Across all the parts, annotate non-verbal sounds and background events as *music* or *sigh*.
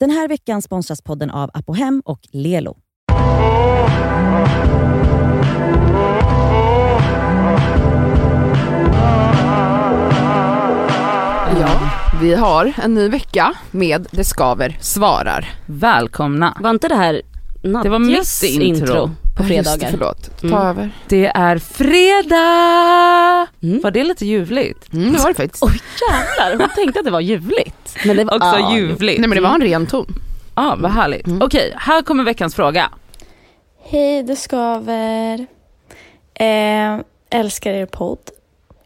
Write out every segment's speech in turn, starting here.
Den här veckan sponsras podden av Apohem och Lelo. Ja, vi har en ny vecka med Det skaver svarar. Välkomna. Var inte det här Nadjas Det var mitt intro. intro på Just det, fredagar? förlåt, ta Mm. över. Det är fredag! Mm. Var det lite ljuvligt? Mm, det var det faktiskt. Oj jävlar, hon tänkte att det var ljuvligt. Men det var, Också ja, ljuvligt. Nej men det var en ren ton. Ja, vad härligt. Mm. Okej, här kommer veckans fråga. Hej, det skaver. Eh, älskar er podd.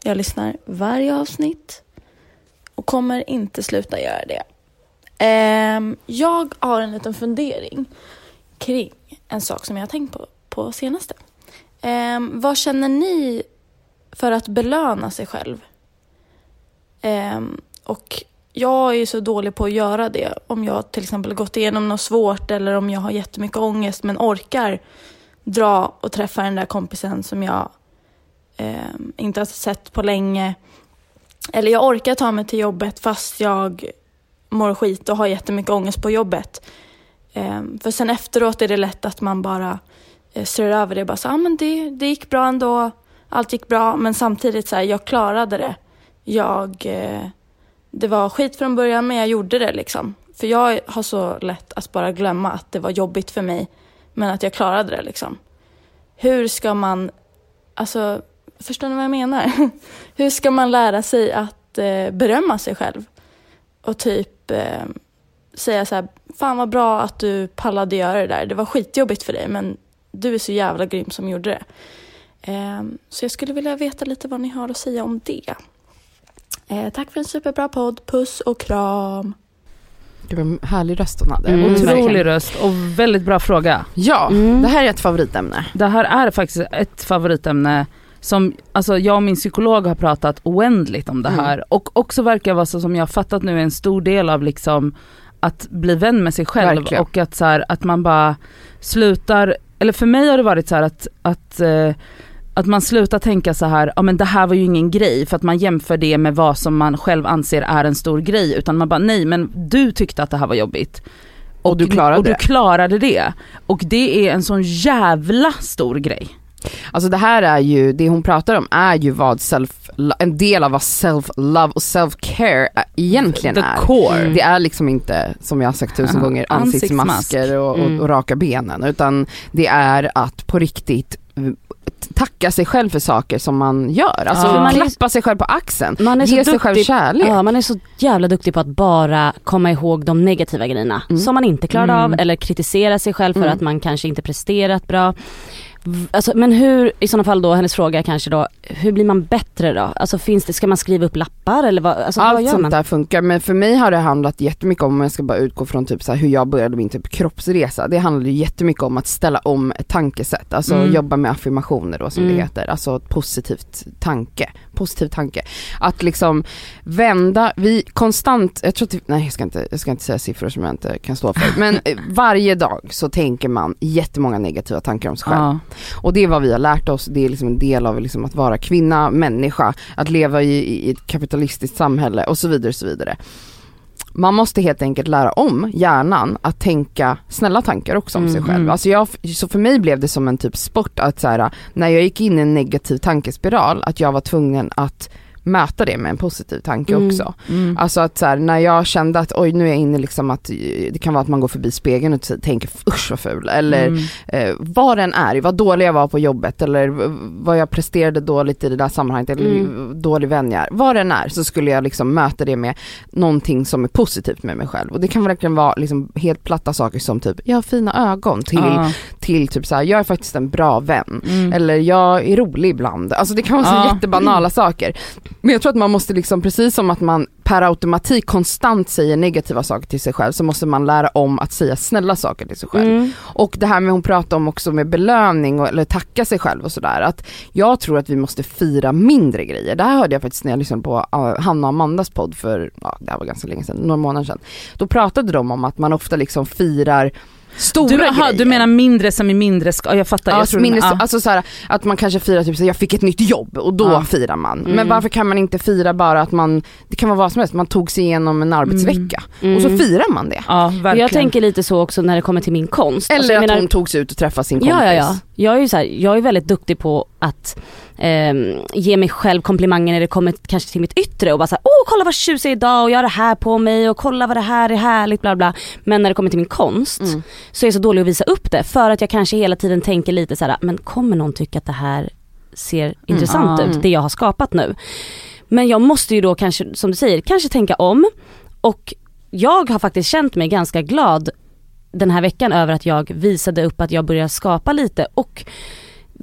Jag lyssnar varje avsnitt och kommer inte sluta göra det. Eh, jag har en liten fundering kring en sak som jag har tänkt på på senaste. Eh, vad känner ni för att belöna sig själv? Eh, och jag är ju så dålig på att göra det. Om jag till exempel gått igenom något svårt eller om jag har jättemycket ångest men orkar dra och träffa den där kompisen som jag eh, inte har sett på länge. Eller jag orkar ta mig till jobbet fast jag mår skit och har jättemycket ångest på jobbet. Eh, för sen efteråt är det lätt att man bara eh, Eh, ser över det och bara så, ah, men det, det gick bra ändå, allt gick bra men samtidigt så här, jag klarade det. Jag, eh, det var skit från början men jag gjorde det liksom. För jag har så lätt att bara glömma att det var jobbigt för mig men att jag klarade det liksom. Hur ska man, alltså, förstår ni vad jag menar? *laughs* Hur ska man lära sig att eh, berömma sig själv? Och typ eh, säga så här, fan vad bra att du pallade göra det där. Det var skitjobbigt för dig men du är så jävla grym som gjorde det. Eh, så jag skulle vilja veta lite vad ni har att säga om det. Eh, tack för en superbra podd, puss och kram. Var en härlig röst hon hade. Mm. Verkligen. Otrolig röst och väldigt bra fråga. Ja, Mm. det här är ett favoritämne. Det här är faktiskt ett favoritämne som, alltså jag och min psykolog har pratat oändligt om det Mm. här och också verkar vara så som jag har fattat nu är en stor del av liksom att bli vän med sig själv Verkligen. och att så här, att man bara slutar, eller för mig har det varit så att, att eh, att man slutar tänka så här, ja men det här var ju ingen grej för att man jämför det med vad som man själv anser är en stor grej utan man bara nej men du tyckte att det här var jobbigt. Och du klarade och du klarade det. Och det är en sån jävla stor grej. Alltså det här är ju, det hon pratar om är ju vad self, en del av vad self-love och self-care egentligen The är. core. Det är liksom inte, som jag har sagt tusen Ja, gånger, ansiktsmask. ansiktsmasker och, och, Mm. och raka benen. Utan det är att på riktigt eh, tacka sig själv för saker som man gör. Alltså Ja. Man klappa sig själv på axeln. Man är så Ge sig själv kärlek. ja, man är så jävla duktig på att bara komma ihåg de negativa grejerna Mm. som man inte klarade Mm. av eller kritisera sig själv för Mm. att man kanske inte presterat bra. Alltså, men hur, i sådana fall då, hennes fråga kanske då, hur blir man bättre då? Alltså finns det, ska man skriva upp lappar eller vad, alltså, vad Allt gör sånt man? där funkar men för mig har det handlat jättemycket om, om jag ska bara utgå från typ så här hur jag började min typ kroppsresa. Det handlade ju jättemycket om att ställa om ett tankesätt, alltså Mm. jobba med affirmationer då som Mm. det heter, alltså positivt tanke, positiv tanke. Att liksom vända, vi konstant, jag tror att, nej jag ska inte, jag ska inte säga siffror som jag inte kan stå för, men *laughs* varje dag så tänker man jättemånga negativa tankar om sig själv. Ja. Och det är vad vi har lärt oss, det är liksom en del av liksom att vara kvinna, människa, att leva i, i ett kapitalistiskt samhälle och så vidare och så vidare. Man måste helt enkelt lära om hjärnan att tänka snälla tankar också om sig Mm, själv. mm. Alltså jag, så för mig blev det som en typ sport att så här, när jag gick in i en negativ tankespiral, att jag var tvungen att möta det med en positiv tanke Mm. också. Mm. Alltså att så här, när jag kände att oj nu är jag inne liksom att det kan vara att man går förbi spegeln och tänker usch vad ful eller Mm. eh, vad den är, vad dålig jag var på jobbet eller vad jag presterade dåligt i det där sammanhanget eller Mm. dålig vän jag är. Vad den är så skulle jag liksom möta det med någonting som är positivt med mig själv. Och det kan verkligen vara liksom helt platta saker som typ, jag har fina ögon till, Ja. Till typ så här, jag är faktiskt en bra vän. Mm. Eller jag är rolig ibland. Alltså det kan vara så Ja. jättebanala *clears throat* saker. Men jag tror att man måste liksom, precis som att man per automatik konstant säger negativa saker till sig själv så måste man lära om att säga snälla saker till sig själv. Mm. Och det här med hon pratar om också med belöning och, eller tacka sig själv och sådär. Att jag tror att vi måste fira mindre grejer. Det här hörde jag faktiskt när jag lyssnade på Hanna och Amandas podd för, ja det här var ganska länge sedan, några månader sedan. Då pratade de om att man ofta liksom firar Stora Du, aha, grejer. du menar mindre som är mindre, ska, jag fattar. Ja, jag tror, minne, ja. Alltså så här, att man kanske firar typ så här, jag fick ett nytt jobb och då Ja. firar man. Mm. Men varför kan man inte fira bara att man, det kan vara vad som helst, man tog sig igenom en arbetsvecka Mm. och så firar man det. ja, verkligen. Jag tänker lite så också när det kommer till min konst. Eller Alltså, att menar- hon tog sig ut och träffade sin kompis. Ja, ja, ja. Jag är ju så här, jag är väldigt duktig på att ehm, ge mig själv komplimanger när det kommer kanske till mitt yttre och bara såhär, åh kolla vad tjusig jag är idag och jag har det här på mig och kolla vad det här är härligt bla bla. Men när det kommer till min konst Mm. så är jag så dålig att visa upp det för att jag kanske hela tiden tänker lite så här, men kommer någon tycka att det här ser intressant Ah. ut, det jag har skapat nu. Men jag måste ju då kanske, som du säger, kanske tänka om och jag har faktiskt känt mig ganska glad den här veckan över att jag visade upp att jag börjar skapa lite och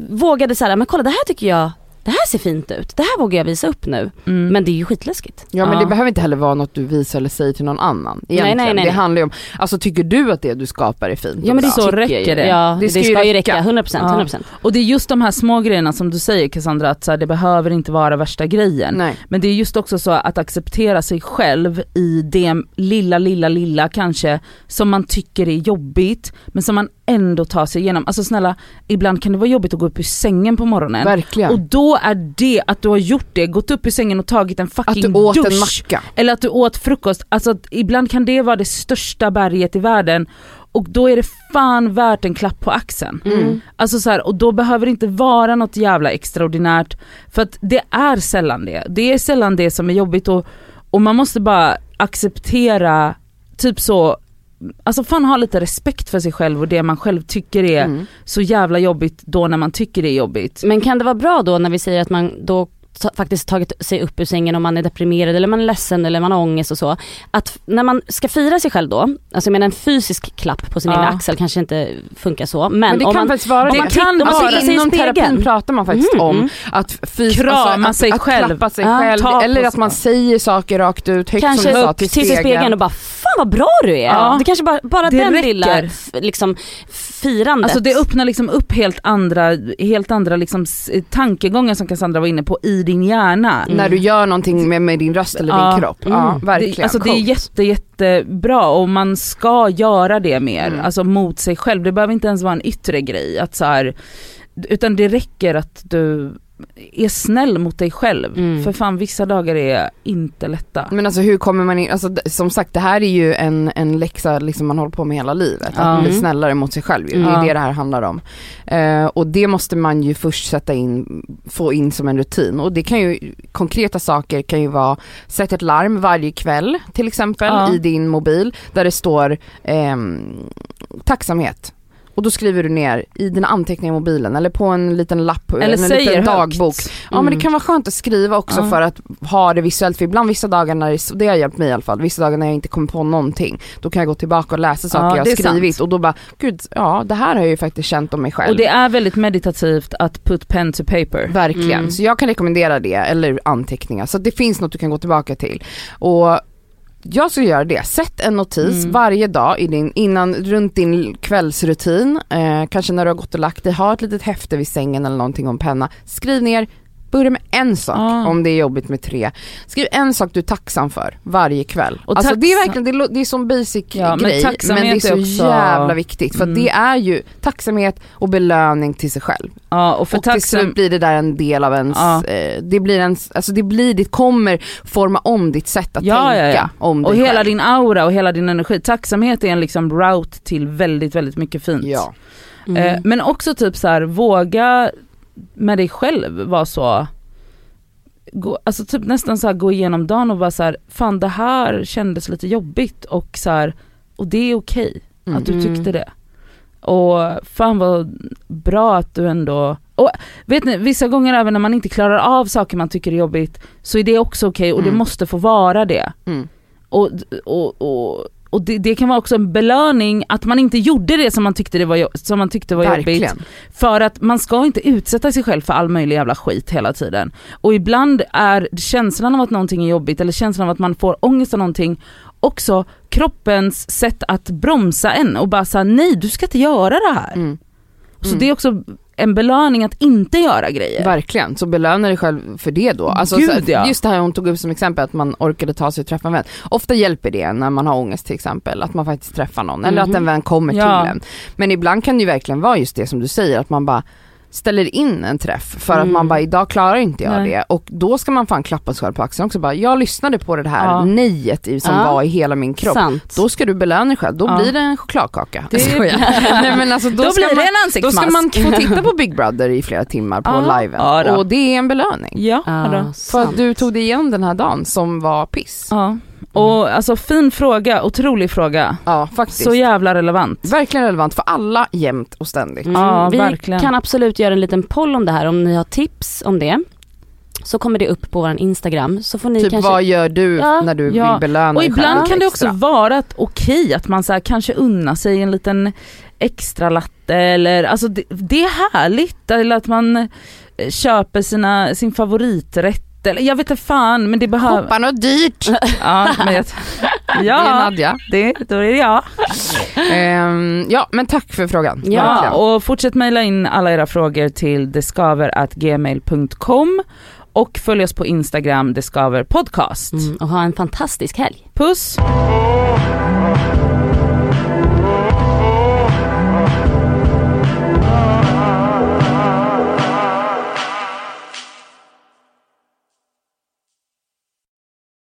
vågade säga, men kolla det här tycker jag, det här ser fint ut, det här vågar jag visa upp nu. Mm. Men det är ju skitläskigt. Ja men Ja. det behöver inte heller vara något du visar eller säger till någon annan. Egentligen. nej, nej, Det nej. handlar ju om, alltså tycker du att det du skapar är fint Ja men det? Så räcker det. Ja, Det det ska ska, ju ju räcka. räcka, 100%. Ja. 100%. Och det är just de här små grejerna som du säger Cassandra, att så här, det behöver inte vara värsta grejen. Nej. Men det är just också så att acceptera sig själv i det lilla, lilla, lilla kanske som man tycker är jobbigt men som man ändå tar sig igenom. Alltså snälla, ibland kan det vara jobbigt att gå upp ur sängen på morgonen. Verkligen. Och då är det att du har gjort det, gått upp ur sängen och tagit en att fucking du åt dusch. en macka. Eller att du åt frukost, alltså att ibland kan det vara det största berget i världen och då är det fan värt en klapp på axeln. Mm. Alltså så här, och då behöver det inte vara något jävla extraordinärt för att det är sällan det. Det är sällan det som är jobbigt och, och man måste bara acceptera typ så Alltså fan ha lite respekt för sig själv och det man själv tycker är Mm. så jävla jobbigt då när man tycker det är jobbigt. Men kan det vara bra då när vi säger att man då faktiskt tagit sig upp ur sängen om man är deprimerad eller man är ledsen eller man har ångest och så. Att när man ska fira sig själv då, alltså jag menar en fysisk klapp på sin Ja. egen axel kanske inte funkar så. Men, Men det om kan man, faktiskt vara det. man om man alltså, sig i inom spegeln. terapin pratar man faktiskt Mm, om att fys- Krama alltså, att, sig att själv. klappa sig Ja, själv eller att man säger saker rakt ut högt kanske som du sa till tittar sig i spegeln och bara fan vad bra du är. Ja. Det kanske bara, bara Det den räcker. lilla liksom, firandet. Alltså det öppnar liksom upp helt andra, helt andra liksom s- tankegångar som Cassandra var inne på i din hjärna. Mm. När du gör någonting med, med din röst eller Ja. din kropp. Ja, Mm. verkligen. Det, alltså det är jätte, jättebra och man ska göra det mer, Mm. alltså mot sig själv. Det behöver inte ens vara en yttre grej. Att så här, utan det räcker att du är snäll mot dig själv. Mm. För fan vissa dagar är inte lätta. Men alltså hur kommer man in, alltså, som sagt det här är ju en, en läxa liksom man håller på med hela livet. Att bli Mm. snällare mot sig själv ju. Det är det det här handlar om. Eh, och det måste man ju först sätta in, få in som en rutin. Och det kan ju, konkreta saker kan ju vara, sätt ett larm varje kväll till exempel i din mobil där det står ehm, tacksamhet. Och då skriver du ner i dina anteckningar i mobilen eller på en liten lapp, Eller en säger liten högt. dagbok. Ja men det Mm. kan vara skönt att skriva också Ja. för att ha det visuellt för ibland vissa dagar när det, det har hjälpt mig i alla fall, vissa dagar när jag inte kommer på någonting då kan jag gå tillbaka och läsa saker Ja, jag har skrivit sant. och då bara gud ja det här har jag ju faktiskt känt om mig själv. Och det är väldigt meditativt att put pen to paper. Verkligen, Mm. så jag kan rekommendera det eller anteckningar så att det finns något du kan gå tillbaka till. Och jag skulle göra det, sätt en notis Mm. varje dag i din, innan, runt din kvällsrutin, eh, kanske när du har gått och lagt dig, ha ett litet häfte vid sängen eller någonting en penna. Skriv ner, börja med en sak Ah. om det är jobbigt med tre. Skriv en sak du är tacksam för varje kväll. Och alltså det är verkligen, det, lå- det är som basic Ja, men grej men, tacksamhet det är så är också- jävla viktigt för Mm. det är ju tacksamhet och belöning till sig själv. Ja, och för och till tacksam... slut blir det där en del av ens, Ja. eh, det blir ens, alltså det blir, det kommer forma om ditt sätt att Ja, tänka ja, ja. om dig Och hela själv. din aura och hela din energi. Tacksamhet är en liksom route till väldigt, väldigt mycket fint. Ja. Mm. Eh, men också typ så här, våga med dig själv vara så, gå, alltså typ nästan så här, gå igenom dagen och bara så här, fan det här kändes lite jobbigt och så här, och det är okej Mm. att du Mm. tyckte det. Och fan vad bra att du ändå, och vet ni vissa gånger även när man inte klarar av saker man tycker är jobbigt så är det också okej och det Mm. måste få vara det. Mm. Och, och, och, och det, det kan vara också en belöning att man inte gjorde det som man tyckte, det var, som man tyckte var jobbigt. För att man ska inte utsätta sig själv för all möjlig jävla skit hela tiden. Och ibland är känslan av att någonting är jobbigt eller känslan av att man får ångest av någonting också kroppens sätt att bromsa en och bara säga nej du ska inte göra det här. Mm. Så Mm. det är också en belöning att inte göra grejer. Verkligen, så belöna dig själv för det då. Alltså, Gud, ja. Just det här hon tog upp som exempel att man orkade ta sig och träffa en vän. Ofta hjälper det när man har ångest till exempel, att man faktiskt träffar någon eller att Mhm. en vän kommer Ja. till en. Men ibland kan det ju verkligen vara just det som du säger, att man bara ställer in en träff för att Mm. man bara idag klarar inte jag Nej. det och då ska man fan klappa sig själv på axeln också bara jag lyssnade på det här Ja. nejet i, som Ja. var i hela min kropp. Sant. Då ska du belöna dig själv, då Ja. blir det en chokladkaka. Det- skojar. *laughs* Nej, men alltså, då, Då, blir man, det en då ansiktsmask. ska man få *laughs* titta på Big Brother i flera timmar på Ja. liven Ja då. och det är en belöning. Ja, Ja, då. För att du tog dig igenom den här dagen som var piss. Ja. Och alltså fin fråga, otrolig fråga. faktiskt. Så jävla relevant. Verkligen relevant för alla jämt och ständigt. Mm. Ja, vi verkligen. kan absolut göra en liten poll om det här om ni har tips om det. Så kommer det upp på vår Instagram så får ni Typ kanske... vad gör du Ja. när du Ja. vill belöna Och dig ibland lite kan det också vara att okej att man så här, kanske unnar sig en liten extra latte eller alltså det, det är härligt eller att man eh, köper sina, sin favoriträtt eller jag vet inte fan men det behöver... Hoppa något dyrt. *laughs* Ja, men jag, *laughs* Det är ja Nadja. det, då är det jag. Ehm, ja men tack för frågan. Ja, Ja, Verkligen. och fortsätt mejla in alla era frågor till deskaver.gmail.com och följ oss på Instagram, deskaver podcast. Mm, och ha en fantastisk helg. Puss!